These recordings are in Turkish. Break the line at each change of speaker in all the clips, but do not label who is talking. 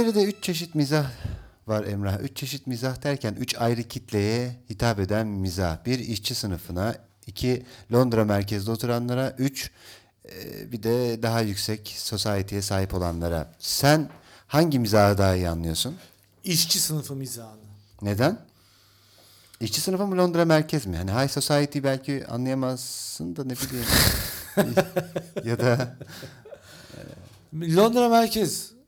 İngiltere'de üç çeşit mizah var Emrah. Üç çeşit mizah derken üç ayrı kitleye hitap eden mizah. Bir işçi sınıfına, iki Londra merkezde oturanlara, üç e, bir de daha yüksek society'ye sahip olanlara. Sen hangi mizahı daha iyi anlıyorsun?
İşçi sınıfı mizahını.
Neden? İşçi sınıfı mı Londra merkez mi? Hani high society belki anlayamazsın da ne bileyim. ya da
Londra merkez.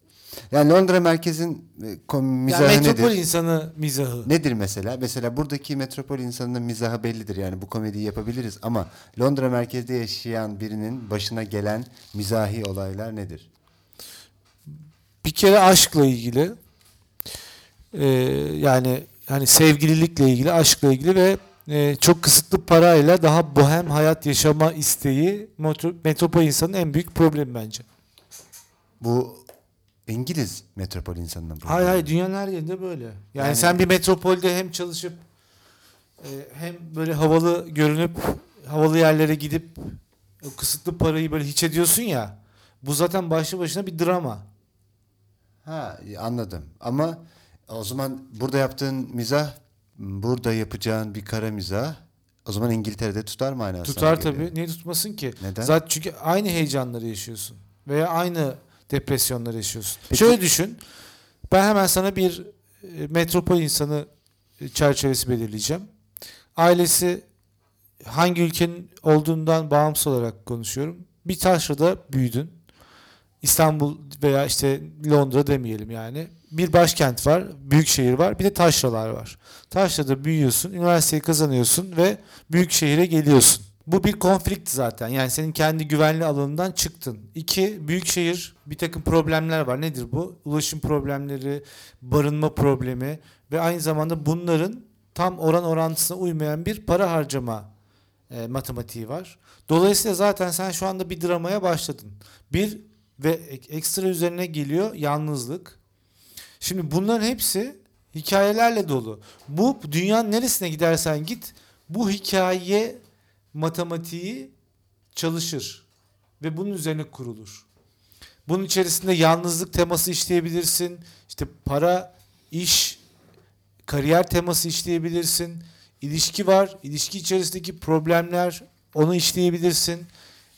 Yani Londra merkezin e, mizahı
yani metropol
nedir?
insanı mizahı.
Nedir mesela? Mesela buradaki metropol insanının mizahı bellidir. Yani bu komediyi yapabiliriz ama Londra merkezde yaşayan birinin başına gelen mizahi olaylar nedir?
Bir kere aşkla ilgili. Ee, yani hani sevgililikle ilgili, aşkla ilgili ve e, çok kısıtlı parayla daha bohem hayat yaşama isteği metro- metropol insanın en büyük problemi bence.
Bu İngiliz metropol problemi.
Hayır hayır dünyanın her yerinde böyle. Yani,
Yani-
sen bir metropolde hem çalışıp e, hem böyle havalı görünüp havalı yerlere gidip o kısıtlı parayı böyle hiç ediyorsun ya. Bu zaten başlı başına bir drama.
Ha anladım. Ama o zaman burada yaptığın mizah burada yapacağın bir kara mizah o zaman İngiltere'de tutar mı aynı
Tutar tabii. Niye tutmasın ki?
Neden?
Zaten çünkü aynı heyecanları yaşıyorsun. Veya aynı depresyonları yaşıyorsun.
Peki-
Şöyle düşün. Ben hemen sana bir e, metropol insanı e, çerçevesi belirleyeceğim. Ailesi hangi ülkenin olduğundan bağımsız olarak konuşuyorum. Bir taşrada büyüdün. İstanbul veya işte Londra demeyelim yani. Bir başkent var, büyük şehir var, bir de taşralar var. Taşrada büyüyorsun, üniversiteyi kazanıyorsun ve büyük şehire geliyorsun. Bu bir konflikt zaten. Yani senin kendi güvenli alanından çıktın. İki, büyük şehir bir takım problemler var. Nedir bu? Ulaşım problemleri, barınma problemi ve aynı zamanda bunların tam oran orantısına uymayan bir para harcama e, matematiği var. Dolayısıyla zaten sen şu anda bir dramaya başladın. Bir ve ek- ekstra üzerine geliyor yalnızlık. Şimdi bunların hepsi hikayelerle dolu. Bu dünyanın neresine gidersen git bu hikaye matematiği çalışır ve bunun üzerine kurulur. Bunun içerisinde yalnızlık teması işleyebilirsin. İşte para, iş, kariyer teması işleyebilirsin. İlişki var. İlişki içerisindeki problemler onu işleyebilirsin.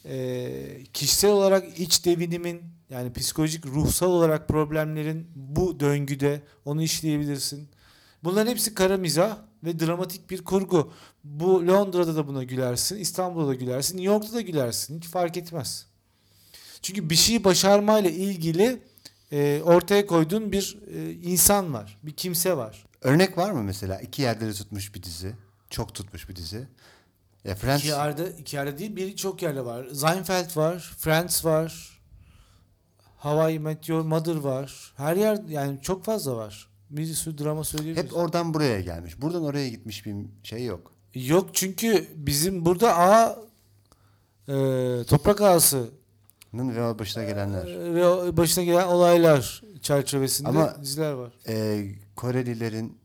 Ee, kişisel olarak iç devinimin yani psikolojik ruhsal olarak problemlerin bu döngüde onu işleyebilirsin. Bunların hepsi kara mizah ve dramatik bir kurgu. Bu Londra'da da buna gülersin, İstanbul'da da gülersin, New York'ta da gülersin. Hiç fark etmez. Çünkü bir şeyi başarmayla ilgili e, ortaya koyduğun bir e, insan var, bir kimse var.
Örnek var mı mesela? İki yerde de tutmuş bir dizi. Çok tutmuş bir dizi. Ya Friends
İki yerde, iki yerde değil, bir çok yerde var. Seinfeld var, Friends var, Hawaii Met Your Mother var. Her yer yani çok fazla var. Bir sürü drama söyleyebiliriz.
hep oradan buraya gelmiş. Buradan oraya gitmiş bir şey yok.
Yok çünkü bizim burada A e, toprak ağası
ve başına gelenler.
e, ve başına gelen olaylar çerçevesinde
Ama-
diziler var.
Ee, Korelilerin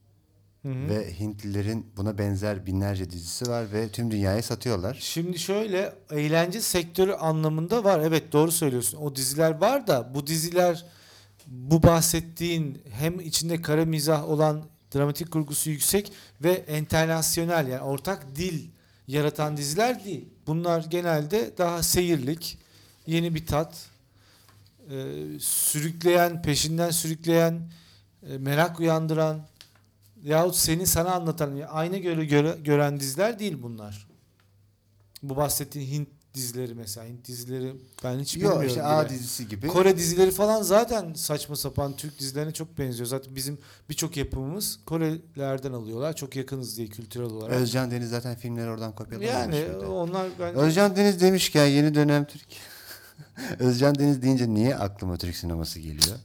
Hı hı.
ve Hintlilerin buna benzer binlerce dizisi var ve tüm dünyaya satıyorlar.
Şimdi şöyle eğlence sektörü anlamında var. Evet doğru söylüyorsun. O diziler var da bu diziler bu bahsettiğin hem içinde kara mizah olan dramatik kurgusu yüksek ve internasyonel yani ortak dil yaratan diziler değil. Bunlar genelde daha seyirlik, yeni bir tat, e, sürükleyen, peşinden sürükleyen, e, merak uyandıran yahut seni sana anlatan, yani aynı göre, göre gören diziler değil bunlar. Bu bahsettiğin Hint dizileri mesela. Hint dizileri ben hiç
Yok
bilmiyorum.
işte
bile.
A dizisi gibi.
Kore dizileri falan zaten saçma sapan Türk dizilerine çok benziyor. Zaten bizim birçok yapımımız Korelerden alıyorlar. Çok yakınız diye kültürel olarak.
Özcan Deniz zaten filmleri oradan kopyalamış.
yani onlar ben
Özcan Deniz demişken yeni dönem Türk. Özcan Deniz deyince niye aklıma Türk sineması geliyor?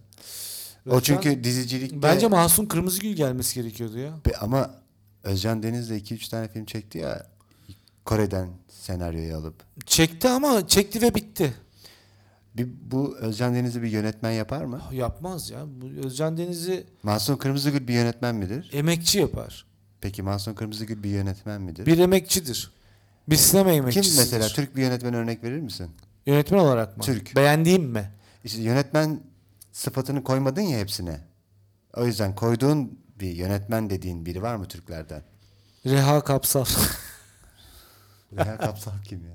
O
Özcan-
çünkü dizicilikte
bence Mahsun Kırmızıgül gelmesi gerekiyordu ya.
Be- ama Özcan Deniz de 2-3 tane film çekti ya Kore'den senaryoyu alıp.
Çekti ama çekti ve bitti.
Bir, bu Özcan Deniz'i bir yönetmen yapar mı?
Yapmaz ya. Bu Özcan Deniz'i
Mahsun Kırmızıgül bir yönetmen midir?
emekçi yapar.
Peki Mahsun Kırmızıgül bir yönetmen midir?
Bir emekçidir. Bir sinema
Kim
emekçisidir.
mesela Türk bir yönetmen örnek verir misin?
Yönetmen olarak mı?
Türk.
Beğendiğim mi?
İşte yönetmen sıfatını koymadın ya hepsine. O yüzden koyduğun bir yönetmen dediğin biri var mı Türklerden?
Reha Kapsal.
Reha Kapsal kim ya?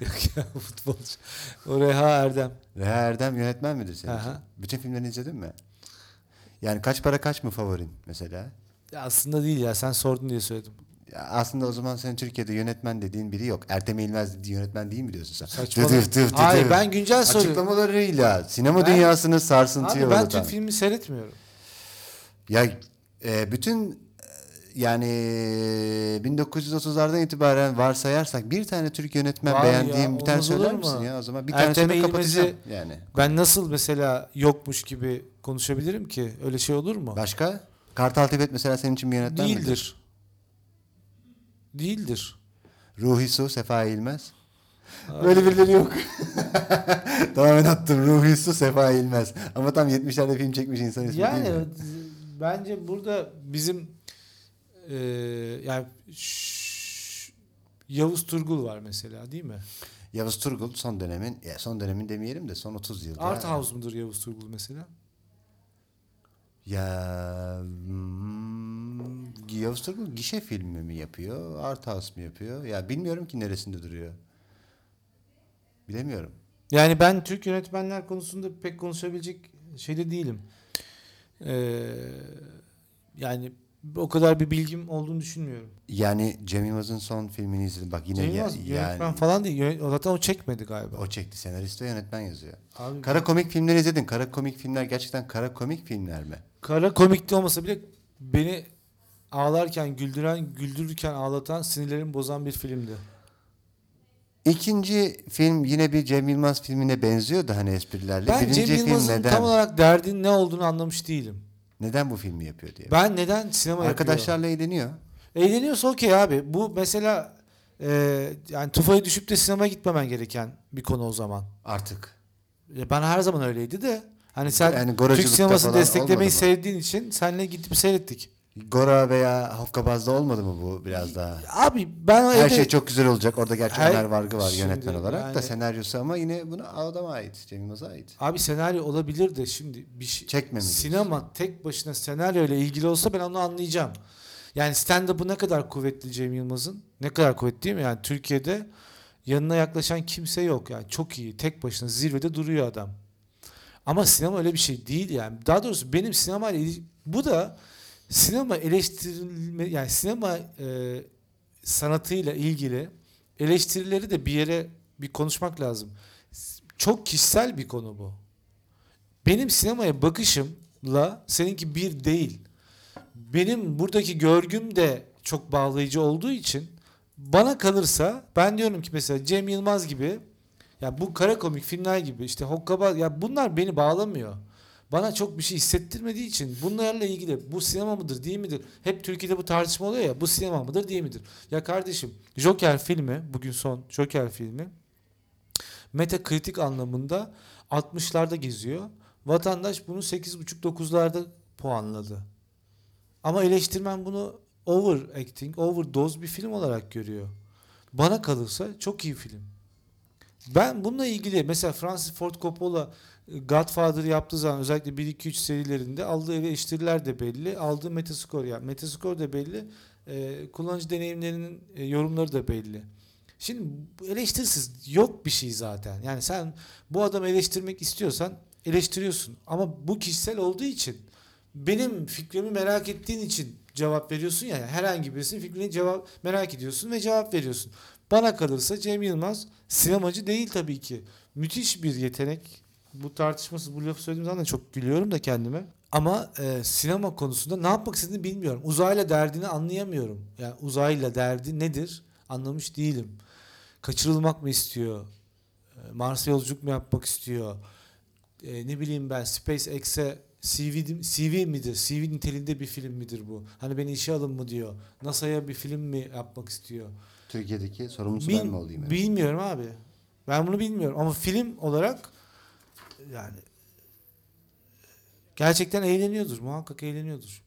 Yok ya futbolcu. O Reha Erdem.
Reha Erdem yönetmen midir senin için?
Aha.
Bütün filmlerini izledin mi? Yani kaç para kaç mı favorin mesela?
Ya aslında değil ya sen sordun diye söyledim.
Ya aslında o zaman senin Türkiye'de yönetmen dediğin biri yok. Ertem Eğilmez dediği yönetmen değil mi diyorsun sen?
Saçmalama.
Dıdıf dıf
Hayır
dıdıf.
ben güncel soruyorum.
Açıklamalarıyla sinema
Ben-
dünyasını sarsıntıya
Abi ben
uğratan.
Türk filmi seyretmiyorum.
Ya e, bütün yani 1930'lardan itibaren varsayarsak bir tane Türk yönetmen
Var
beğendiğim
ya,
bir tane söyler
mu?
misin ya o zaman bir tanesini
Eğilmez'i-
kapatacağım yani.
Ben nasıl mesela yokmuş gibi konuşabilirim ki? Öyle şey olur mu?
Başka? Kartal Tibet mesela senin için bir yönetmen midir?
Değildir. Değildir.
Ruhi Su, Sefa İlmez. Böyle birileri yok. Tamamen attım. Ruhi Su, Sefa İlmez. Ama tam 70'lerde film çekmiş insan ismi
Yani bence burada bizim e, yani Yavuz Turgul var mesela değil mi?
Yavuz Turgul son dönemin, ya son dönemin demeyelim de son 30 yılda.
Art House mudur Yavuz Turgul mesela?
Ya hmm, Yavuz Turgul gişe filmi mi yapıyor? Art House mi yapıyor? Ya bilmiyorum ki neresinde duruyor. Bilemiyorum.
Yani ben Türk yönetmenler konusunda pek konuşabilecek şeyde değilim. Ee, yani o kadar bir bilgim olduğunu düşünmüyorum.
Yani Cem Yılmaz'ın son filmini izledim. Bak yine
Cem
ya-
Yılmaz
yani
yönetmen falan değil. Yönet- o zaten o çekmedi galiba.
o çekti. Senarist ve yönetmen yazıyor.
Abi,
Kara komik filmleri izledin. Kara komik filmler gerçekten kara komik filmler mi?
Kara komikti olmasa bile beni ağlarken, güldüren, güldürürken ağlatan, sinirlerimi bozan bir filmdi.
İkinci film yine bir Cem Yılmaz filmine benziyor da hani esprilerle.
Ben
Birinci
Cem Yılmaz'ın tam olarak derdinin ne olduğunu anlamış değilim.
Neden bu filmi yapıyor diye.
Ben neden sinema yapıyor?
Arkadaşlarla eğleniyor.
Eğleniyorsa okey abi. Bu mesela e, yani tufayı düşüp de sinemaya gitmemen gereken bir konu o zaman.
Artık.
Ya ben her zaman öyleydi de. Hani sen
Yani
Türk sinemasını desteklemeyi sevdiğin için senle gidip seyrettik.
Gora veya Hokkabaz'da olmadı mı bu biraz daha?
Abi ben
Her
evde-
şey çok güzel olacak. Orada gerçi
Her-
Ömer Vargı var
Şimdi
yönetmen olarak da
yani-
senaryosu ama yine buna adama ait. Cem Yılmaz'a ait.
Abi senaryo olabilir de şimdi bir şey
Çekme mi
sinema tek başına senaryo ile ilgili olsa ben onu anlayacağım. Yani stand-up'ı ne kadar kuvvetli Cem Yılmaz'ın? Ne kadar kuvvetli değil mi? Yani Türkiye'de yanına yaklaşan kimse yok. Yani çok iyi. Tek başına zirvede duruyor adam. Ama sinema öyle bir şey değil yani. Daha doğrusu benim sinema ile ilgili- bu da sinema eleştirilme yani sinema e, sanatıyla ilgili eleştirileri de bir yere bir konuşmak lazım. Çok kişisel bir konu bu. Benim sinemaya bakışımla seninki bir değil. Benim buradaki görgüm de çok bağlayıcı olduğu için bana kalırsa ben diyorum ki mesela Cem Yılmaz gibi ya bu kara komik filmler gibi işte Hokkabaz ya bunlar beni bağlamıyor. Bana çok bir şey hissettirmediği için bunlarla ilgili bu sinema mıdır değil midir? Hep Türkiye'de bu tartışma oluyor ya bu sinema mıdır değil midir? Ya kardeşim Joker filmi bugün son Joker filmi meta kritik anlamında 60'larda geziyor. Vatandaş bunu 8.5-9'larda puanladı. Ama eleştirmen bunu overacting, overdose bir film olarak görüyor. Bana kalırsa çok iyi film. Ben bununla ilgili mesela Francis Ford Coppola Godfather yaptığı zaman özellikle 1-2-3 serilerinde aldığı eleştiriler de belli. Aldığı metascore yani metascore da belli. e, kullanıcı deneyimlerinin e, yorumları da belli. Şimdi eleştirisiz yok bir şey zaten. Yani sen bu adamı eleştirmek istiyorsan eleştiriyorsun. Ama bu kişisel olduğu için benim fikrimi merak ettiğin için cevap veriyorsun ya. herhangi birisinin fikrini cevap merak ediyorsun ve cevap veriyorsun. Bana kalırsa Cem Yılmaz sinemacı değil tabii ki. Müthiş bir yetenek. Bu tartışmasız bu lafı söylediğim zaman da çok gülüyorum da kendime. Ama e, sinema konusunda ne yapmak istediğini bilmiyorum. Uzayla derdini anlayamıyorum. Yani uzayla derdi nedir anlamış değilim. Kaçırılmak mı istiyor? E, Mars'a yolculuk mu yapmak istiyor? E, ne bileyim ben SpaceX'e CV, CV midir? CV niteliğinde bir film midir bu? Hani beni işe alın mı diyor. NASA'ya bir film mi yapmak istiyor?
Türkiye'deki sorumlusu
Bil-
ben mi olayım? yani?
Bilmiyorum abi. Ben bunu bilmiyorum ama film olarak yani gerçekten eğleniyordur. Muhakkak eğleniyordur.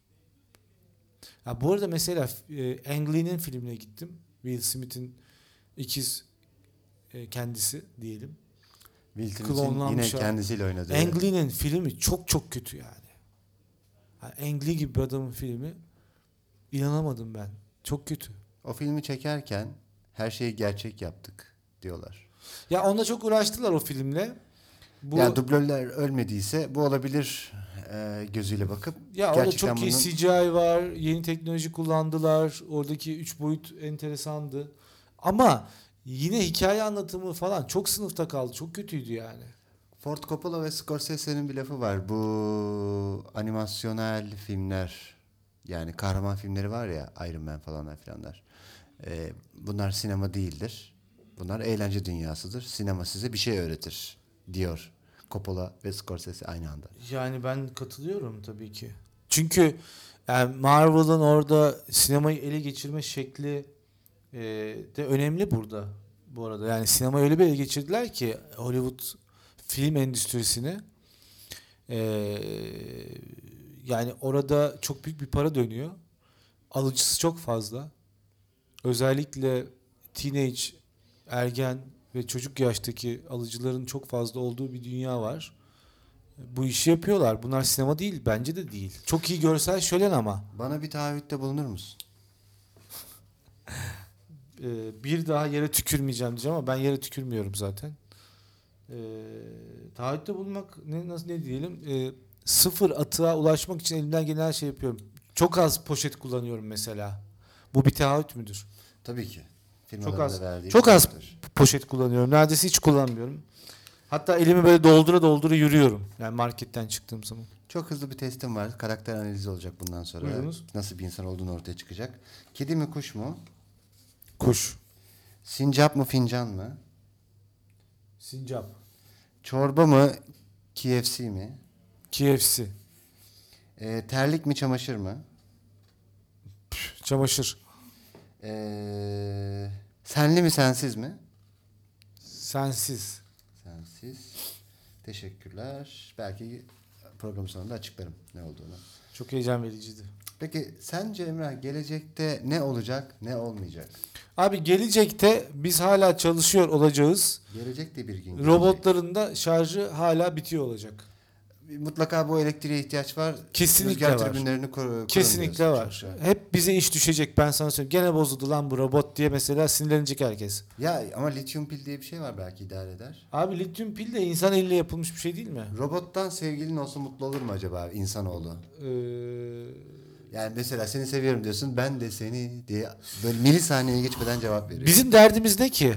Ya bu arada mesela e, Ang Lee'nin filmine gittim. Will Smith'in ikiz e, kendisi diyelim.
Will Smith'in yine kendisiyle oynadığı.
Ang Lee'nin filmi çok çok kötü yani. yani Ang Lee gibi bir adamın filmi inanamadım ben. Çok kötü.
O filmi çekerken her şeyi gerçek yaptık diyorlar.
Ya onunla çok uğraştılar o filmle. Bu
Yani dublörler ölmediyse bu olabilir e, gözüyle bakıp
ya orada çok iyi
bunun-
CGI var. Yeni teknoloji kullandılar. Oradaki üç boyut enteresandı. Ama yine hikaye anlatımı falan çok sınıfta kaldı. Çok kötüydü yani.
Ford Coppola ve Scorsese'nin bir lafı var. Bu animasyonel filmler yani kahraman filmleri var ya Iron Man falanlar filanlar. E, bunlar sinema değildir. Bunlar eğlence dünyasıdır. Sinema size bir şey öğretir diyor Coppola ve Scorsese aynı anda.
Yani ben katılıyorum tabii ki. Çünkü yani Marvel'ın orada sinemayı ele geçirme şekli e, de önemli burada. Bu arada yani sinemayı öyle bir ele geçirdiler ki Hollywood film endüstrisini e, yani orada çok büyük bir para dönüyor. Alıcısı çok fazla. Özellikle teenage, ergen ve çocuk yaştaki alıcıların çok fazla olduğu bir dünya var. Bu işi yapıyorlar. Bunlar sinema değil. Bence de değil. Çok iyi görsel şölen ama.
Bana bir taahhütte bulunur musun?
Ee, bir daha yere tükürmeyeceğim diyeceğim ama ben yere tükürmüyorum zaten. Ee, taahhütte bulunmak ne, nasıl ne diyelim? Ee, sıfır atığa ulaşmak için elimden gelen her şey yapıyorum. Çok az poşet kullanıyorum mesela. Bu bir taahhüt müdür?
Tabii ki.
Çok az- çok az-. Poşet kullanıyorum. Neredeyse hiç kullanmıyorum. Hatta elimi böyle doldura doldura yürüyorum. Yani marketten çıktığım zaman.
Çok hızlı bir testim var. Karakter analizi olacak bundan sonra.
Buyurunuz.
Nasıl bir insan olduğunu ortaya çıkacak. Kedi mi kuş mu?
Kuş.
Sincap mı fincan mı?
Sincap.
Çorba mı KFC mi?
KFC.
Ee, terlik mi çamaşır mı?
Çamaşır.
Ee, senli mi sensiz mi?
Sensiz.
Sensiz. Teşekkürler. Belki program sonunda açıklarım ne olduğunu.
Çok heyecan vericiydi.
Peki sence Emrah gelecekte ne olacak ne olmayacak?
Abi gelecekte biz hala çalışıyor olacağız.
Gelecek de bir gün.
Robotların da şarjı hala bitiyor olacak.
Mutlaka bu elektriğe ihtiyaç var.
Kesinlikle
Rüzgar
var.
türbinlerini kur,
Kesinlikle var.
Güzel.
Hep bize iş düşecek ben sana söyleyeyim. Gene bozuldu lan bu robot diye mesela sinirlenecek herkes.
Ya ama lityum pil diye bir şey var belki idare eder.
Abi lityum pil de insan eliyle yapılmış bir şey değil mi?
Robottan sevgilin olsa mutlu olur mu acaba insanoğlu?
Ee,
Yani mesela seni seviyorum diyorsun ben de seni diye böyle milisaniyeye geçmeden cevap veriyor.
bizim derdimiz ne ki?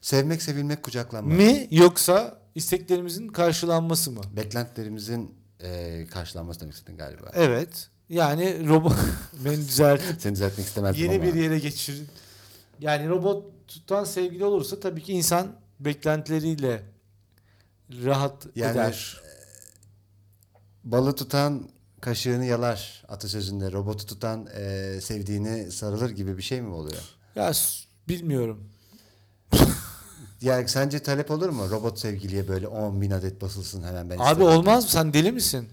Sevmek, sevilmek, kucaklanmak.
Mi yoksa isteklerimizin karşılanması mı?
Beklentilerimizin e, karşılanması demek istedin galiba.
Evet. Yani robot beni düzelt.
Seni düzeltmek istemezdim
Yeni
ama.
bir yere geçir. Yani robottan sevgili olursa tabii ki insan beklentileriyle rahat
Yani-
eder.
Balı tutan kaşığını yalar atasözünde. Robotu tutan e, sevdiğini sarılır gibi bir şey mi oluyor?
Ya bilmiyorum.
Yani sence talep olur mu? Robot sevgiliye böyle 10 bin adet basılsın hemen ben
Abi
isterim.
olmaz mı? Sen deli misin?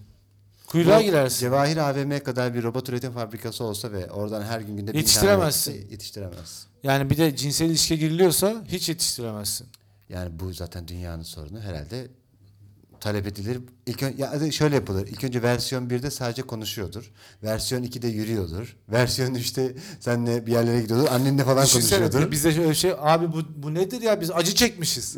Kuyruğa
Bu
girersin.
Cevahir AVM kadar bir robot üretim fabrikası olsa ve oradan her gün günde bin
Yetiştiremezsin.
tane yetiştiremez.
Yani bir de cinsel ilişkiye giriliyorsa hiç yetiştiremezsin.
Yani bu zaten dünyanın sorunu herhalde talep edilir. İlk ön, ya şöyle yapılır. İlk önce versiyon 1'de sadece konuşuyordur. Versiyon 2'de yürüyordur. Versiyon 3'te senle bir yerlere gidiyordur. Annenle falan
Düşünsene
konuşuyordur.
bizde şöyle şey abi bu, bu nedir ya biz acı çekmişiz.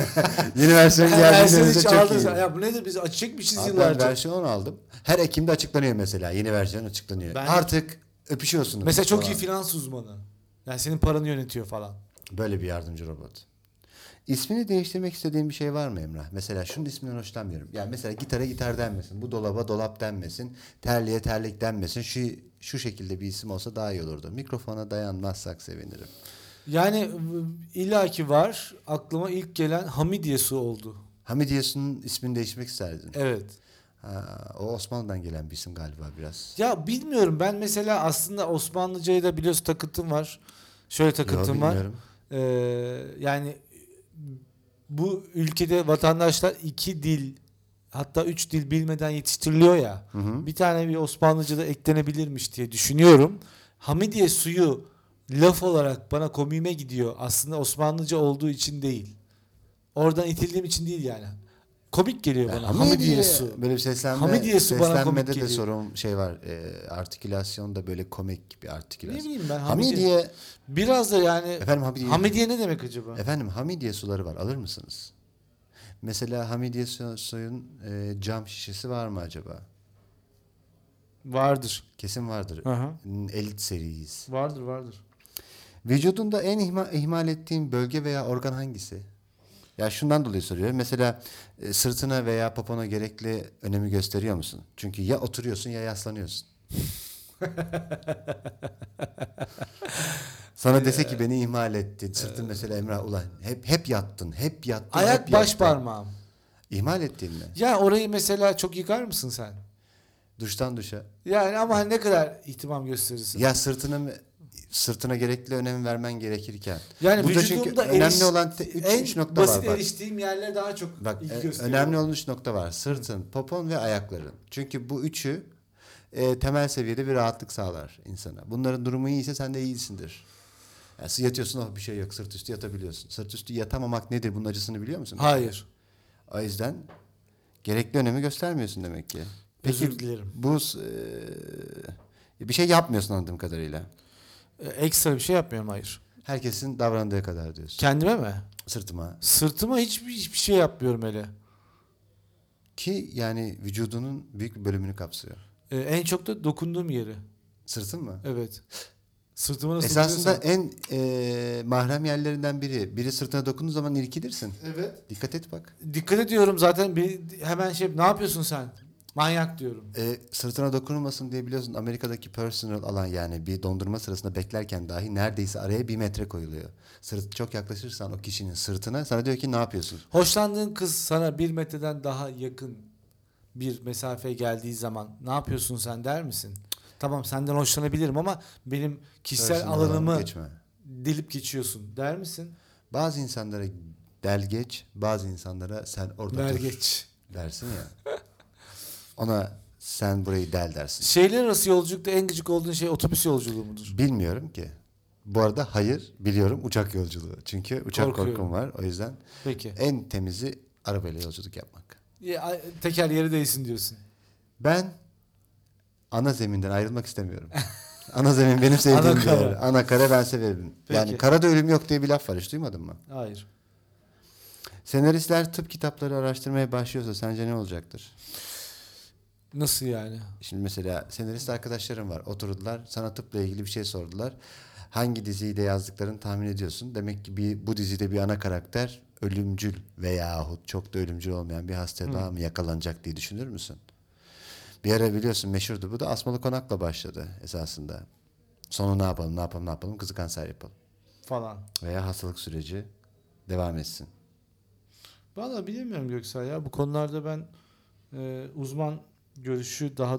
Yeni versiyon geldiğinde çok iyi.
Ya bu nedir biz acı çekmişiz
Abi ben
yıllarca.
versiyon 10 aldım. Her Ekim'de açıklanıyor mesela. Yeni versiyon açıklanıyor.
Ben-
Artık öpüşüyorsunuz.
Mesela çok
falan.
iyi finans uzmanı. Yani senin paranı yönetiyor falan.
Böyle bir yardımcı robot. İsmini değiştirmek istediğin bir şey var mı Emrah? Mesela şunun isminden hoşlanmıyorum. Yani mesela gitara gitar denmesin. Bu dolaba dolap denmesin. Terliğe terlik denmesin. Şu şu şekilde bir isim olsa daha iyi olurdu. Mikrofona dayanmazsak sevinirim.
Yani illaki var. Aklıma ilk gelen Hamidiye su oldu.
Hamidiye Su'nun ismini değiştirmek isterdin.
Evet.
Ha, o Osmanlı'dan gelen bir isim galiba biraz.
Ya bilmiyorum ben mesela aslında Osmanlıca'ya da biliyorsun takıntım var. Şöyle
Yo,
takıntım var.
bilmiyorum.
Ee, yani bu ülkede vatandaşlar iki dil hatta üç dil bilmeden yetiştiriliyor ya.
Hı hı.
Bir tane bir Osmanlıca da eklenebilirmiş diye düşünüyorum. Hamidiye suyu laf olarak bana komiğime gidiyor. Aslında Osmanlıca olduğu için değil. Oradan itildiğim için değil yani. Komik geliyor bana.
Hamidiye,
Hamidiye su.
Böyle bir seslenme,
Hamidiye su bana komik
seslenmede de
geliyor.
sorun şey var. E, artikülasyon da böyle komik bir
Ne
artikülasyon.
bileyim ben Hamidiye.
Hamidiye,
Biraz da yani
efendim Hamidiye,
Hamidiye ne demek acaba?
efendim Hamidiye suları var alır mısınız? Mesela Hamidiye su- suyun e, cam şişesi var mı acaba?
Vardır.
Kesin vardır.
Aha.
Elit seriyiz.
Vardır vardır.
Vücudunda en ihma- ihmal ettiğin bölge veya organ hangisi? Ya şundan dolayı soruyorum. Mesela e, sırtına veya popona gerekli önemi gösteriyor musun? Çünkü ya oturuyorsun ya yaslanıyorsun. Sana dese ki beni ihmal ettin. Sırtın mesela Emrah ulan hep hep yattın. Hep yattın.
Ayak
hep
baş
yattın.
parmağım.
İhmal ettin mi?
Ya orayı mesela çok yıkar mısın sen?
Duştan duşa.
Yani ama ne kadar ihtimam gösterirsin?
Ya sırtına mı sırtına gerekli önem vermen gerekirken.
yani
Burada çünkü
vücudumda
önemli
eriş-
olan te- üç-
en
üç nokta
basit
var bak.
eriştiğim yerlere daha çok
Bak
ilgi
e,
gösteriyorum.
önemli olan üç nokta var. Sırtın, popon ve ayakların. Çünkü bu üçü e, temel seviyede bir rahatlık sağlar insana. Bunların durumu iyiyse sen de iyisindir. Yani yatıyorsun oh bir şey yok sırt üstü yatabiliyorsun. Sırt üstü yatamamak nedir bunun acısını biliyor musun?
Hayır.
O yüzden gerekli önemi göstermiyorsun demek ki. Peki
Özür dilerim.
bu e, bir şey yapmıyorsun anladığım kadarıyla.
E, Ekstra bir şey yapmıyorum hayır.
Herkesin davrandığı kadar diyorsun.
Kendime mi?
Sırtıma.
Sırtıma hiçbir, hiçbir şey yapmıyorum hele.
Ki yani vücudunun büyük bir bölümünü kapsıyor.
E, en çok da dokunduğum yeri.
Sırtın mı?
Evet. Sırtıma nasıl
Esasında en e, mahrem yerlerinden biri. Biri sırtına dokunduğu zaman irkilirsin.
Evet.
Dikkat et bak.
Dikkat ediyorum zaten bir hemen şey ne yapıyorsun sen? Manyak diyorum.
E, sırtına dokunulmasın diye biliyorsun Amerika'daki personal alan yani bir dondurma sırasında beklerken dahi neredeyse araya bir metre koyuluyor. Sırt çok yaklaşırsan o kişinin sırtına sana diyor ki ne yapıyorsun?
Hoşlandığın kız sana bir metreden daha yakın bir mesafe geldiği zaman ne yapıyorsun sen der misin? Tamam senden hoşlanabilirim ama benim kişisel
Personal
alanımı
alan geçme.
delip geçiyorsun der misin?
Bazı insanlara del geç, bazı insanlara sen orada
Ver
dur
geç.
dersin ya. Ona sen burayı del dersin.
Şehirler arası yolculukta en gıcık olduğun şey otobüs yolculuğu mudur?
Bilmiyorum ki. Bu arada hayır biliyorum uçak yolculuğu. Çünkü uçak
Korkuyorum.
korkum var. O yüzden
Peki.
en temizi arabayla yolculuk yapmak.
Ya, teker yeri değilsin diyorsun.
Ben ana zeminden ayrılmak istemiyorum. ana zemin benim sevdiğim
Ana kara.
yer. Ana kara ben severim.
Peki.
Yani karada ölüm yok diye bir laf var hiç duymadın mı?
Hayır.
Senaristler tıp kitapları araştırmaya başlıyorsa sence ne olacaktır?
Nasıl yani?
Şimdi mesela senarist arkadaşlarım var. Oturdular sana tıpla ilgili bir şey sordular. Hangi diziyi de yazdıklarını tahmin ediyorsun. Demek ki bir, bu dizide bir ana karakter ölümcül veyahut çok da ölümcül olmayan bir hastaya daha mı yakalanacak diye düşünür müsün? Bir ara biliyorsun meşhurdu bu da Asmalı Konak'la başladı esasında. Sonu ne yapalım ne yapalım ne yapalım kızı kanser yapalım.
Falan.
Veya hastalık süreci devam etsin.
Vallahi bilemiyorum Göksel ya. Bu konularda ben e, uzman görüşü daha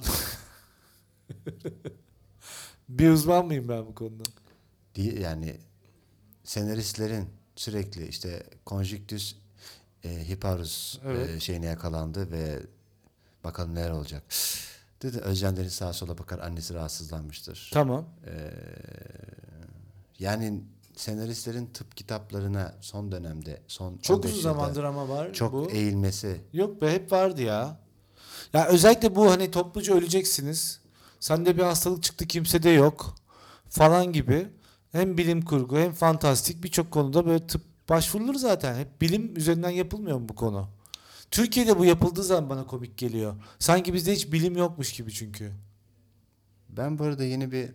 bir uzman mıyım ben bu konuda?
Diye, yani senaristlerin sürekli işte konjüktüs e, hiparus
Evet.
e, şeyine yakalandı ve bakalım neler olacak. Dedi Özcan Deniz sağa sola bakar annesi rahatsızlanmıştır.
Tamam.
Ee, yani senaristlerin tıp kitaplarına son dönemde son
Çok
15
uzun zamandır ama var
çok
bu.
eğilmesi
Yok be hep vardı ya. Ya özellikle bu hani topluca öleceksiniz. Sende bir hastalık çıktı kimsede yok falan gibi. Hem bilim kurgu hem fantastik birçok konuda böyle tıp başvurulur zaten. Hep bilim üzerinden yapılmıyor mu bu konu? Türkiye'de bu yapıldığı zaman bana komik geliyor. Sanki bizde hiç bilim yokmuş gibi çünkü.
Ben bu arada yeni bir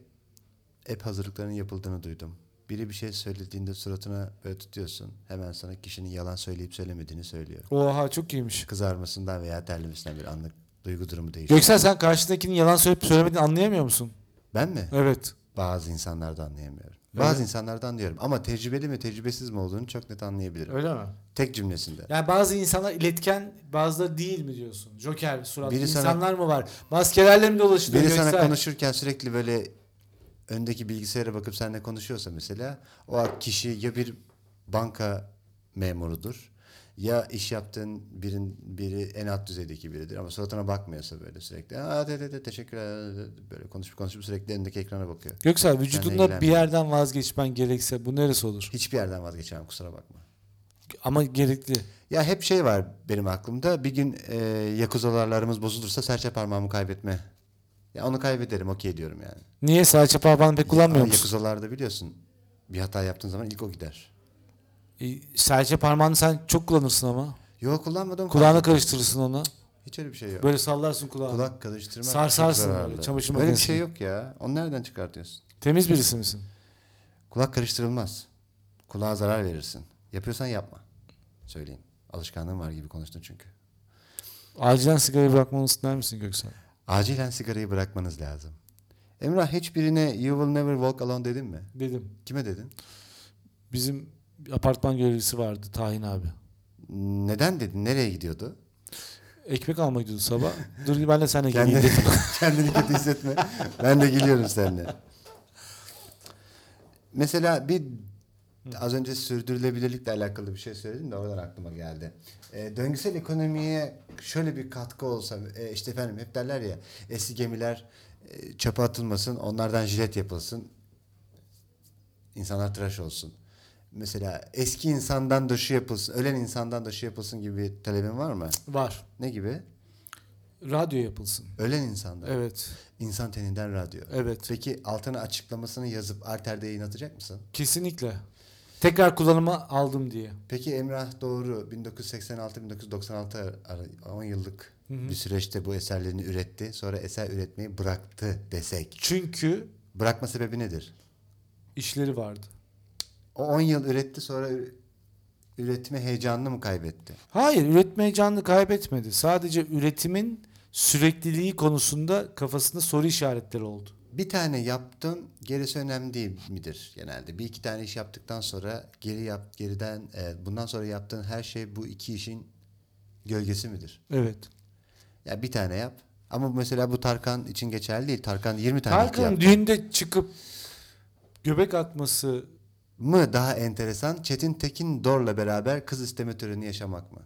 app hazırlıklarının yapıldığını duydum. Biri bir şey söylediğinde suratına böyle tutuyorsun. Hemen sana kişinin yalan söyleyip söylemediğini söylüyor.
Oha çok iyiymiş.
Kızarmasından veya terlemesinden bir anlık duygu durumu değişiyor.
Göksel sen karşındakinin yalan söyleyip söylemediğini anlayamıyor musun?
Ben mi?
Evet.
Bazı insanlardan anlayamıyorum.
Öyle
Bazı insanlardan anlıyorum. Ama tecrübeli mi tecrübesiz mi olduğunu çok net anlayabilirim.
Öyle mi?
Tek cümlesinde.
Yani bazı insanlar iletken bazıları değil mi diyorsun? Joker suratlı
Biri sana-
insanlar mı var? Maskelerle mi dolaşıyor?
Biri sana
Göksel?
konuşurken sürekli böyle öndeki bilgisayara bakıp seninle konuşuyorsa mesela o kişi ya bir banka memurudur ya iş yaptığın birin biri en alt düzeydeki biridir ama suratına bakmıyorsa böyle sürekli Aa, de, de, de, teşekkürler böyle konuşup konuşup sürekli elindeki ekrana bakıyor.
Göksel vücudunda bir yerden vazgeçmen gerekse bu neresi olur?
Hiçbir yerden vazgeçemem kusura bakma.
Ama gerekli.
Ya hep şey var benim aklımda. Bir gün e, yakuzalarlarımız bozulursa serçe parmağımı kaybetme. Ya onu kaybederim okey diyorum yani.
Niye serçe parmağını pek kullanmıyor musun?
Yakuzalarda biliyorsun bir hata yaptığın zaman ilk o gider.
E, serçe parmağını sen çok kullanırsın ama.
Yok kullanmadım.
Kulağına karıştırırsın onu.
Hiç öyle bir şey yok.
Böyle sallarsın kulağını.
Kulak karıştırmak
Sarsarsın böyle, çamaşır
Böyle bir
makinesi.
şey yok ya. Onu nereden çıkartıyorsun?
Temiz birisi misin?
Kulak karıştırılmaz. Kulağa zarar verirsin. Yapıyorsan yapma. Söyleyeyim. Alışkanlığım var gibi konuştun çünkü.
Acilen sigarayı bırakmanı ister misin Göksel?
Acilen sigarayı bırakmanız lazım. Emrah hiçbirine you will never walk alone dedin mi?
Dedim.
Kime dedin?
Bizim apartman görevlisi vardı Tahin abi.
Neden dedin? Nereye gidiyordu?
Ekmek almaya gidiyordu sabah. Dur ben de seninle geleyim dedim.
Kendini kötü hissetme. Ben de geliyorum seninle. Mesela bir az önce sürdürülebilirlikle alakalı bir şey söyledim de oradan aklıma geldi. E, döngüsel ekonomiye şöyle bir katkı olsa e, işte efendim hep derler ya eski gemiler e, çöpe atılmasın onlardan jilet yapılsın insanlar tıraş olsun. Mesela eski insandan da şu yapılsın, ölen insandan da şu yapılsın gibi bir talebin var mı?
Var.
Ne gibi?
Radyo yapılsın.
Ölen insandan.
Evet.
İnsan teninden radyo.
Evet.
Peki altına açıklamasını yazıp Alter'de yayınlatacak mısın?
Kesinlikle. Tekrar kullanıma aldım diye.
Peki Emrah Doğru 1986-1996 ara- 10 yıllık
Hı hı.
bir süreçte bu eserlerini üretti. Sonra eser üretmeyi bıraktı desek.
Çünkü
Bırakma sebebi nedir?
işleri vardı.
O 10 yıl üretti sonra üretme heyecanını mı kaybetti?
Hayır, üretme heyecanını kaybetmedi. Sadece üretimin sürekliliği konusunda kafasında soru işaretleri oldu.
Bir tane yaptın gerisi önemli değil midir genelde? Bir iki tane iş yaptıktan sonra geri yap geriden e, bundan sonra yaptığın her şey bu iki işin gölgesi midir?
Evet.
Ya bir tane yap. Ama mesela bu Tarkan için geçerli değil. Tarkan 20 tane hit
Tarkan'ın
yaptı.
düğünde çıkıp göbek atması
mı daha enteresan Çetin Tekin Dor'la beraber kız isteme töreni yaşamak mı?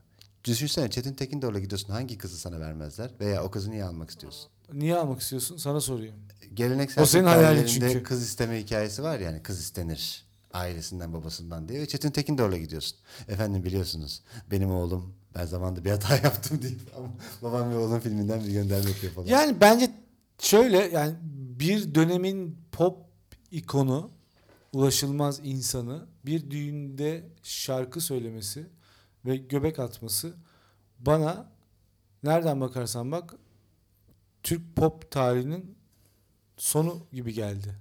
Düşünsene Çetin Tekin Dor'la gidiyorsun hangi kızı sana vermezler veya o kızı niye almak istiyorsun?
niye almak istiyorsun? Sana sorayım.
Geleneksel
O senin hayalin çünkü.
kız isteme hikayesi var yani kız istenir ailesinden babasından diye ve Çetin Tekin Dor'la gidiyorsun. Efendim biliyorsunuz benim oğlum ben zamanında bir hata yaptım deyip ama babam ve oğlum filminden bir gönderme yapıyor falan.
Yani bence şöyle yani bir dönemin pop ikonu ulaşılmaz insanı bir düğünde şarkı söylemesi ve göbek atması bana nereden bakarsan bak Türk pop tarihinin sonu gibi geldi.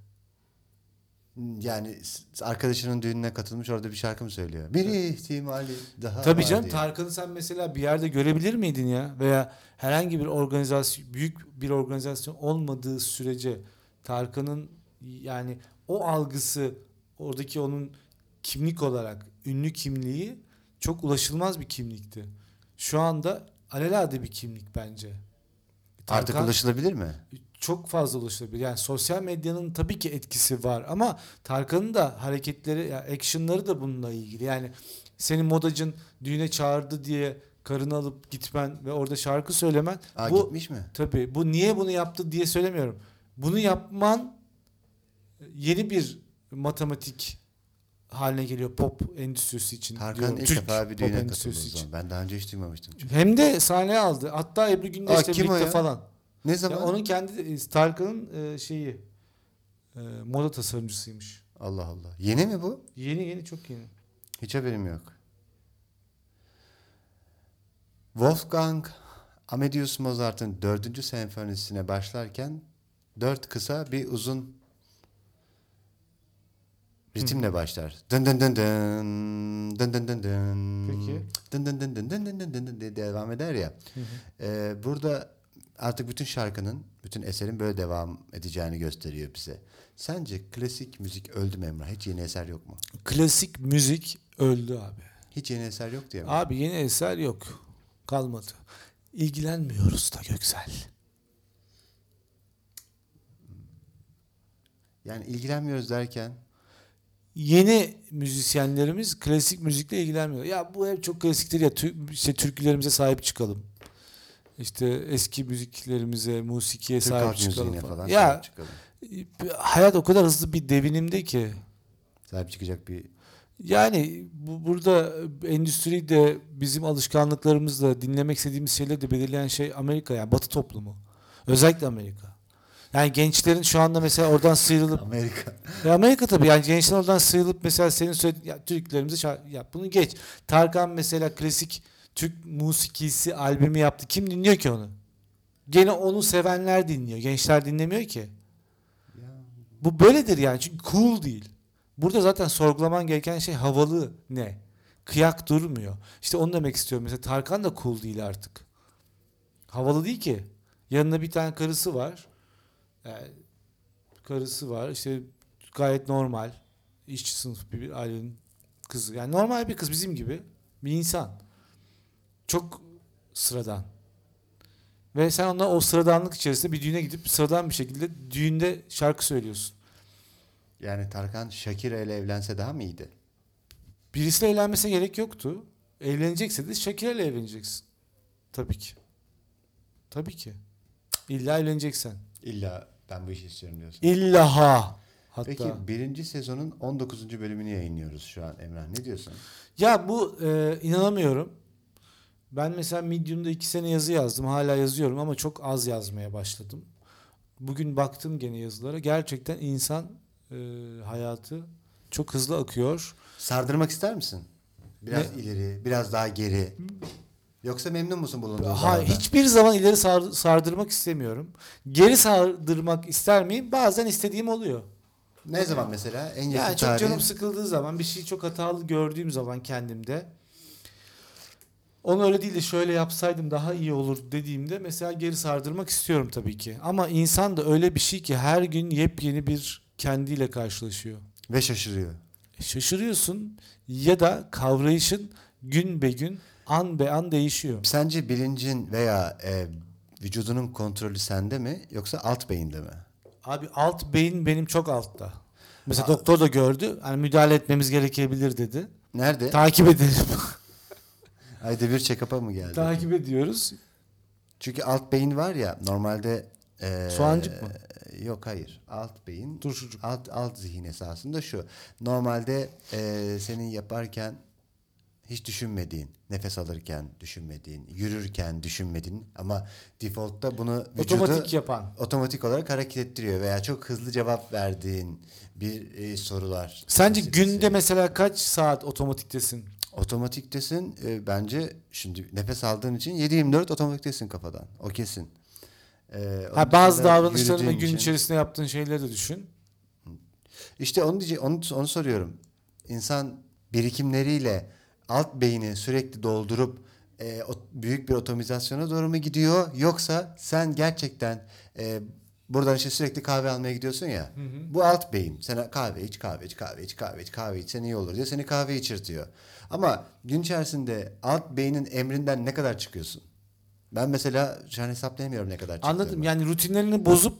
Yani arkadaşının düğününe katılmış orada bir şarkı mı söylüyor? Bir ihtimali daha
Tabii canım
diye.
Tarkan'ı sen mesela bir yerde görebilir miydin ya? Veya herhangi bir organizasyon, büyük bir organizasyon olmadığı sürece Tarkan'ın yani o algısı oradaki onun kimlik olarak ünlü kimliği çok ulaşılmaz bir kimlikti. Şu anda alelade bir kimlik bence.
Artık
Tarkan-
ulaşılabilir mi?
çok fazla ulaşılabilir. Yani sosyal medyanın tabii ki etkisi var ama Tarkan'ın da hareketleri, ya action'ları da bununla ilgili. Yani senin modacın düğüne çağırdı diye karını alıp gitmen ve orada şarkı söylemen
Aa,
bu
gitmiş mi?
tabii bu niye bunu yaptı diye söylemiyorum. Bunu yapman yeni bir matematik haline geliyor pop endüstrisi için.
Tarkan
diyorum.
ilk
Türk
defa bir düğüne katıldı zaman. Ben daha önce hiç duymamıştım. çünkü.
Hem de sahneye aldı. Hatta Ebru Gündeş'le birlikte
ya?
falan.
Ne
Ya
zaman?
onun kendi e, Tarkan'ın e, şeyi e, moda tasarımcısıymış.
Allah Allah. Yeni mi bu?
Yeni yeni çok yeni.
Hiç haberim yok. Wolfgang Amadeus Mozart'ın dördüncü senfonisine başlarken dört kısa bir uzun ritimle başlar. Dın dın dın dın dın dın dın dın
Peki.
dın dın dın dın dın dın dın dın dın diye devam eder ya. Ee, burada artık bütün şarkının, bütün eserin böyle devam edeceğini gösteriyor bize. Sence klasik müzik öldü mü Emrah? Hiç yeni eser yok mu?
Klasik müzik öldü abi.
Hiç yeni eser yok diye mi?
Abi yeni eser yok. Kalmadı. İlgilenmiyoruz da Göksel.
Yani ilgilenmiyoruz derken
Yeni müzisyenlerimiz klasik müzikle ilgilenmiyor. Ya bu hep çok klasiktir ya. Tü- işte türkülerimize sahip çıkalım. İşte eski müziklerimize, musikiye
Türk
sahip çıkalım falan.
falan
Ya
sahip çıkalım.
hayat o kadar hızlı bir devinimde ki
Sahip çıkacak bir
Yani bu burada endüstri de bizim alışkanlıklarımızla dinlemek istediğimiz şeyleri de belirleyen şey Amerika yani Batı toplumu. Özellikle Amerika. Yani gençlerin şu anda mesela oradan sıyrılıp
Amerika.
Ya Amerika tabii yani gençler oradan sıyrılıp mesela senin söylediğin ya Türklerimizi şa- ya bunu geç. Tarkan mesela klasik Türk musikisi albümü yaptı. Kim dinliyor ki onu? Gene onu sevenler dinliyor. Gençler dinlemiyor ki. Bu böyledir yani çünkü cool değil. Burada zaten sorgulaman gereken şey havalı ne? Kıyak durmuyor. İşte onu demek istiyorum. Mesela Tarkan da cool değil artık. Havalı değil ki. Yanında bir tane karısı var. Yani karısı var. İşte gayet normal. işçi sınıfı bir, bir ailenin kızı. Yani normal bir kız bizim gibi. Bir insan. Çok sıradan. Ve sen onunla o sıradanlık içerisinde bir düğüne gidip sıradan bir şekilde düğünde şarkı söylüyorsun.
Yani Tarkan Shakira ile evlense daha mı iyiydi?
Birisiyle evlenmesine gerek yoktu. Evlenecekse de Shakira ile evleneceksin. Tabii ki. Tabii ki. İlla evleneceksen.
İlla ben bu işi istiyorum diyorsun.
İlla ha. Hatta.
Peki birinci sezonun 19. bölümünü yayınlıyoruz şu an Emrah. Ne diyorsun?
Ya bu e, inanamıyorum. Ben mesela Medium'da iki sene yazı yazdım. Hala yazıyorum ama çok az yazmaya başladım. Bugün baktım gene yazılara. Gerçekten insan e, hayatı çok hızlı akıyor.
Sardırmak ister misin? Biraz
Ne?
ileri, biraz daha geri. Yoksa memnun musun bulunduğun
Hayır, hiçbir zaman ileri sar- sardırmak istemiyorum. Geri sardırmak ister miyim? Bazen istediğim oluyor.
Ne zaman mesela? En yakın
Yani çok
tarihin?
canım sıkıldığı zaman, bir şeyi çok hatalı gördüğüm zaman kendimde onu öyle değil de şöyle yapsaydım daha iyi olur dediğimde mesela geri sardırmak istiyorum tabii ki. Ama insan da öyle bir şey ki her gün yepyeni bir kendiyle karşılaşıyor.
Ve şaşırıyor.
E, Şaşırıyorsun ya da kavrayışın gün be gün, an be an değişiyor.
Sence bilincin veya e, vücudunun kontrolü sende mi yoksa alt beyinde mi?
Abi alt beyin benim çok altta. Mesela doktor da gördü. Hani müdahale etmemiz gerekebilir dedi.
Nerede?
Takip edelim.
Ayda bir check-up'a mı geldi?
Takip ediyoruz.
Çünkü alt beyin var ya normalde e,
Soğancık mı?
Yok hayır. Alt beyin
Turşucuk.
alt alt zihin esasında şu. Normalde e, senin yaparken hiç düşünmediğin, nefes alırken düşünmediğin, yürürken düşünmediğin ama default'ta bunu vücudu
Otomatik yapan.
otomatik olarak hareket ettiriyor veya çok hızlı cevap verdiğin bir e, sorular.
Sence
meselesi.
günde mesela kaç saat otomatiktesin?
Otomatiktesin e, bence şimdi nefes aldığın için 7-24 otomatiktesin kafadan. O kesin. E,
Ha bazı davranışlarını gün
için-
içerisinde yaptığın şeyleri de düşün.
İşte onu diyece onu, onu soruyorum. İnsan birikimleriyle alt beyni sürekli doldurup e, o, büyük bir otomizasyona doğru mu gidiyor yoksa sen gerçekten e, buradan işte sürekli kahve almaya gidiyorsun ya. Bu alt beyin. Sana kahve iç, kahve iç, kahve iç, kahve iç, kahve iç. Sen iyi olur diye seni kahve içirtiyor. Ama gün içerisinde alt beynin emrinden ne kadar çıkıyorsun? Ben mesela şu an hesaplayamıyorum ne kadar çıktığımı.
Anladım. Yani rutinlerini bozup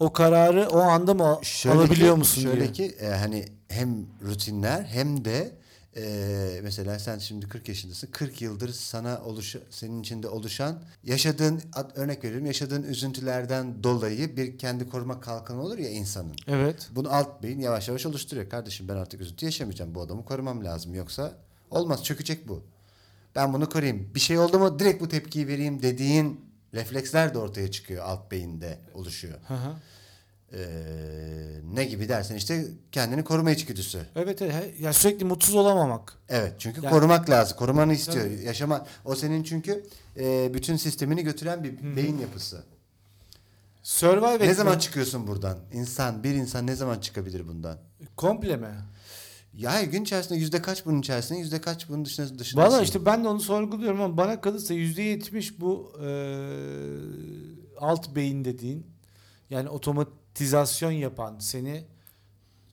o kararı o anda mı
Şöyle
alabiliyor
ki-
musun
şöyle
diye.
ki e, hani hem rutinler hem de e, mesela sen şimdi 40 yaşındasın. 40 yıldır sana oluş senin içinde oluşan yaşadığın ad- örnek veriyorum yaşadığın üzüntülerden dolayı bir kendi koruma kalkanı olur ya insanın.
Evet.
Bunu alt beyin yavaş yavaş oluşturuyor. Kardeşim ben artık üzüntü yaşamayacağım. Bu adamı korumam lazım. Yoksa olmaz. Çökecek bu. Ben bunu koruyayım. Bir şey oldu mu direkt bu tepkiyi vereyim dediğin refleksler de ortaya çıkıyor. Alt beyinde oluşuyor.
Hı hı.
Ee, ne gibi dersen işte kendini koruma içgüdüsü.
Evet, evet. Ya sürekli mutsuz olamamak.
Evet çünkü
Yani-
korumak lazım. Korumanı istiyor.
Tabii.
Yaşama o senin çünkü e, bütün sistemini götüren bir beyin yapısı.
Survive
ne zaman çıkıyorsun buradan? İnsan, bir insan ne zaman çıkabilir bundan?
komple mi?
Ya gün içerisinde yüzde kaç bunun içerisinde, yüzde kaç bunun dışında dışındasın?
Valla işte ben de onu sorguluyorum ama bana kalırsa yüzde yetmiş bu e, alt beyin dediğin yani otomatizasyon yapan seni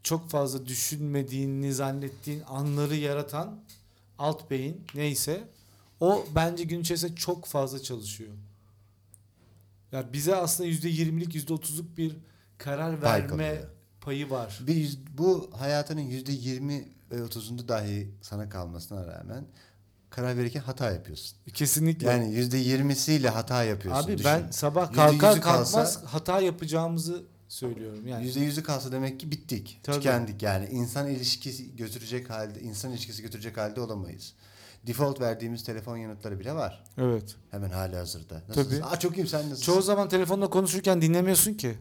çok fazla düşünmediğini zannettiğin anları yaratan alt beyin neyse o bence gün içerisinde çok fazla çalışıyor. Ya bize aslında yüzde yirmilik yüzde otuzluk bir karar
Pay
verme
kalıyor.
payı var.
Bir yüz- bu hayatının yüzde yirmi ve otuzunda dahi sana kalmasına rağmen karar verirken hata yapıyorsun.
Kesinlikle.
Yani yüzde yirmisiyle hata yapıyorsun.
Abi
düşün.
ben sabah kalkar
yüzü kalsa-
kalkmaz hata yapacağımızı söylüyorum. Yani
Yüzde yüzü kalsa demek ki bittik.
Tabii.
Tükendik yani. insan ilişkisi götürecek halde, insan ilişkisi götürecek halde olamayız. Default verdiğimiz telefon yanıtları bile var.
evet.
Hemen hali hazırda. Nasılsın?
Tabii.
Aa çok iyiyim sen nasılsın?
Çoğu zaman telefonla konuşurken dinlemiyorsun ki.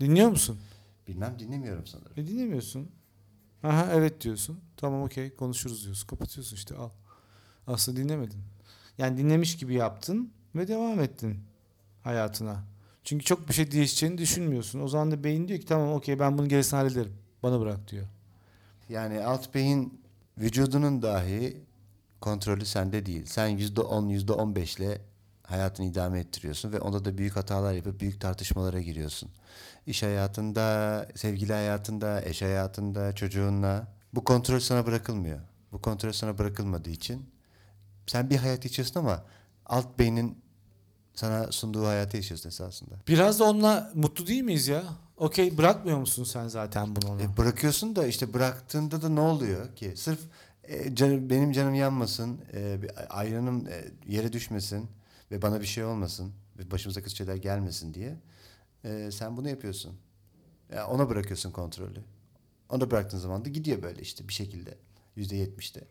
Dinliyor musun?
Bilmem dinlemiyorum sanırım.
E dinlemiyorsun. Aha evet diyorsun. Tamam okey konuşuruz diyorsun. Kapatıyorsun işte al. Aslında dinlemedin. Yani dinlemiş gibi yaptın ve devam ettin hayatına. Çünkü çok bir şey değişeceğini düşünmüyorsun. O zaman da beyin diyor ki tamam okey ben bunu gerisini hallederim. Bana bırak diyor.
Yani alt beyin vücudunun dahi kontrolü sende değil. Sen yüzde on, yüzde on beşle hayatını idame ettiriyorsun ve onda da büyük hatalar yapıp büyük tartışmalara giriyorsun. İş hayatında, sevgili hayatında, eş hayatında, çocuğunla. Bu kontrol sana bırakılmıyor. Bu kontrol sana bırakılmadığı için sen bir hayat yaşıyorsun ama alt beynin sana sunduğu hayatı yaşıyorsun esasında.
Biraz da onunla mutlu değil miyiz ya? Okey bırakmıyor musun sen zaten bunu ona?
E, bırakıyorsun da işte bıraktığında da ne oluyor ki? Sırf e, canım, benim canım yanmasın, e, ayranım e, yere düşmesin ve bana bir şey olmasın ve başımıza kötü şeyler gelmesin diye e, sen bunu yapıyorsun. Ya ona bırakıyorsun kontrolü. Onu bıraktığın zaman da gidiyor böyle işte bir şekilde. Yüzde yetmişte.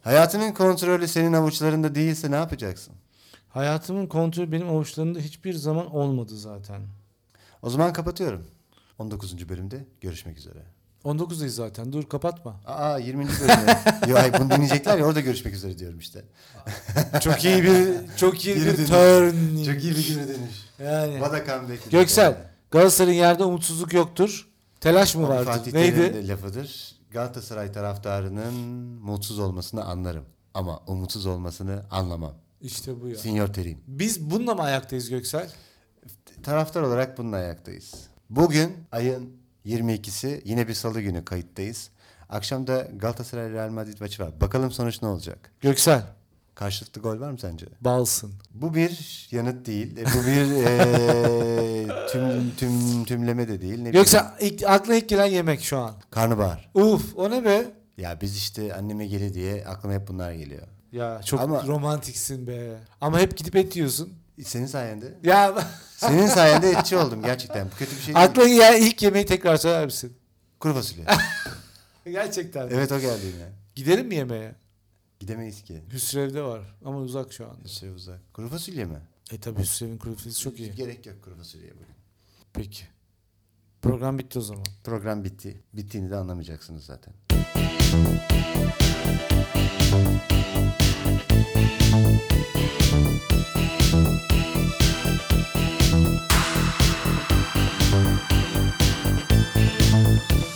Hayatının kontrolü senin avuçlarında değilse ne yapacaksın?
Hayatımın kontrolü benim avuçlarımda hiçbir zaman olmadı zaten.
O zaman kapatıyorum. 19. bölümde görüşmek üzere.
19'dayız zaten. Dur kapatma.
Aa 20. bölümde. Yo, ay, bunu dinleyecekler ya orada görüşmek üzere diyorum işte.
Çok iyi bir çok iyi
Geri
bir
dönüş.
turn.
Çok iyi bir geri dönüş.
Yani
What a comeback.
Göksel Galatasaray'ın yerde umutsuzluk yoktur. Telaş mı
O bir
vardı?
Fatih
Neydi?
Terim'in de lafıdır. Galatasaray taraftarının mutsuz olmasını anlarım. Ama umutsuz olmasını anlamam.
İşte bu ya.
Senior Terim.
Biz bununla mı ayaktayız Göksel?
Taraftar olarak bununla ayaktayız. Bugün ayın 22'si yine bir salı günü kayıttayız. Akşam da Galatasaray Real Madrid maçı var. Bakalım sonuç ne olacak?
Göksel
Karşılıklı gol var mı sence?
balsın.
Bu bir yanıt değil. E, Bu bir e, tüm, tüm, tümleme de değil. Ne.
Göksel ilk, aklına ilk gelen yemek şu an.
Karnabahar.
Uf o ne be?
Ya biz işte anneme geli diye aklıma hep bunlar geliyor.
Ya çok
Ama-
romantiksin be. Ama hep gidip et yiyorsun.
Senin sayende.
Ya
Senin sayende etçi oldum gerçekten. Bu kötü bir şey değil.
aklına gelen ilk yemeği tekrar söyler misin?
Kuru fasulye.
Gerçekten.
evet o geldi yine.
Gidelim mi yemeğe?
Gidemeyiz ki.
Hüsrev'de var ama uzak şu an.
Şey uzak. Kuru fasulye mi?
E tabi Hüsrev'in kuru fasulyesi çok iyi.
Gerek yok kuru fasulyeye bugün.
Peki. Program bitti o zaman.
Program bitti. Bittiğini de anlamayacaksınız zaten. Thank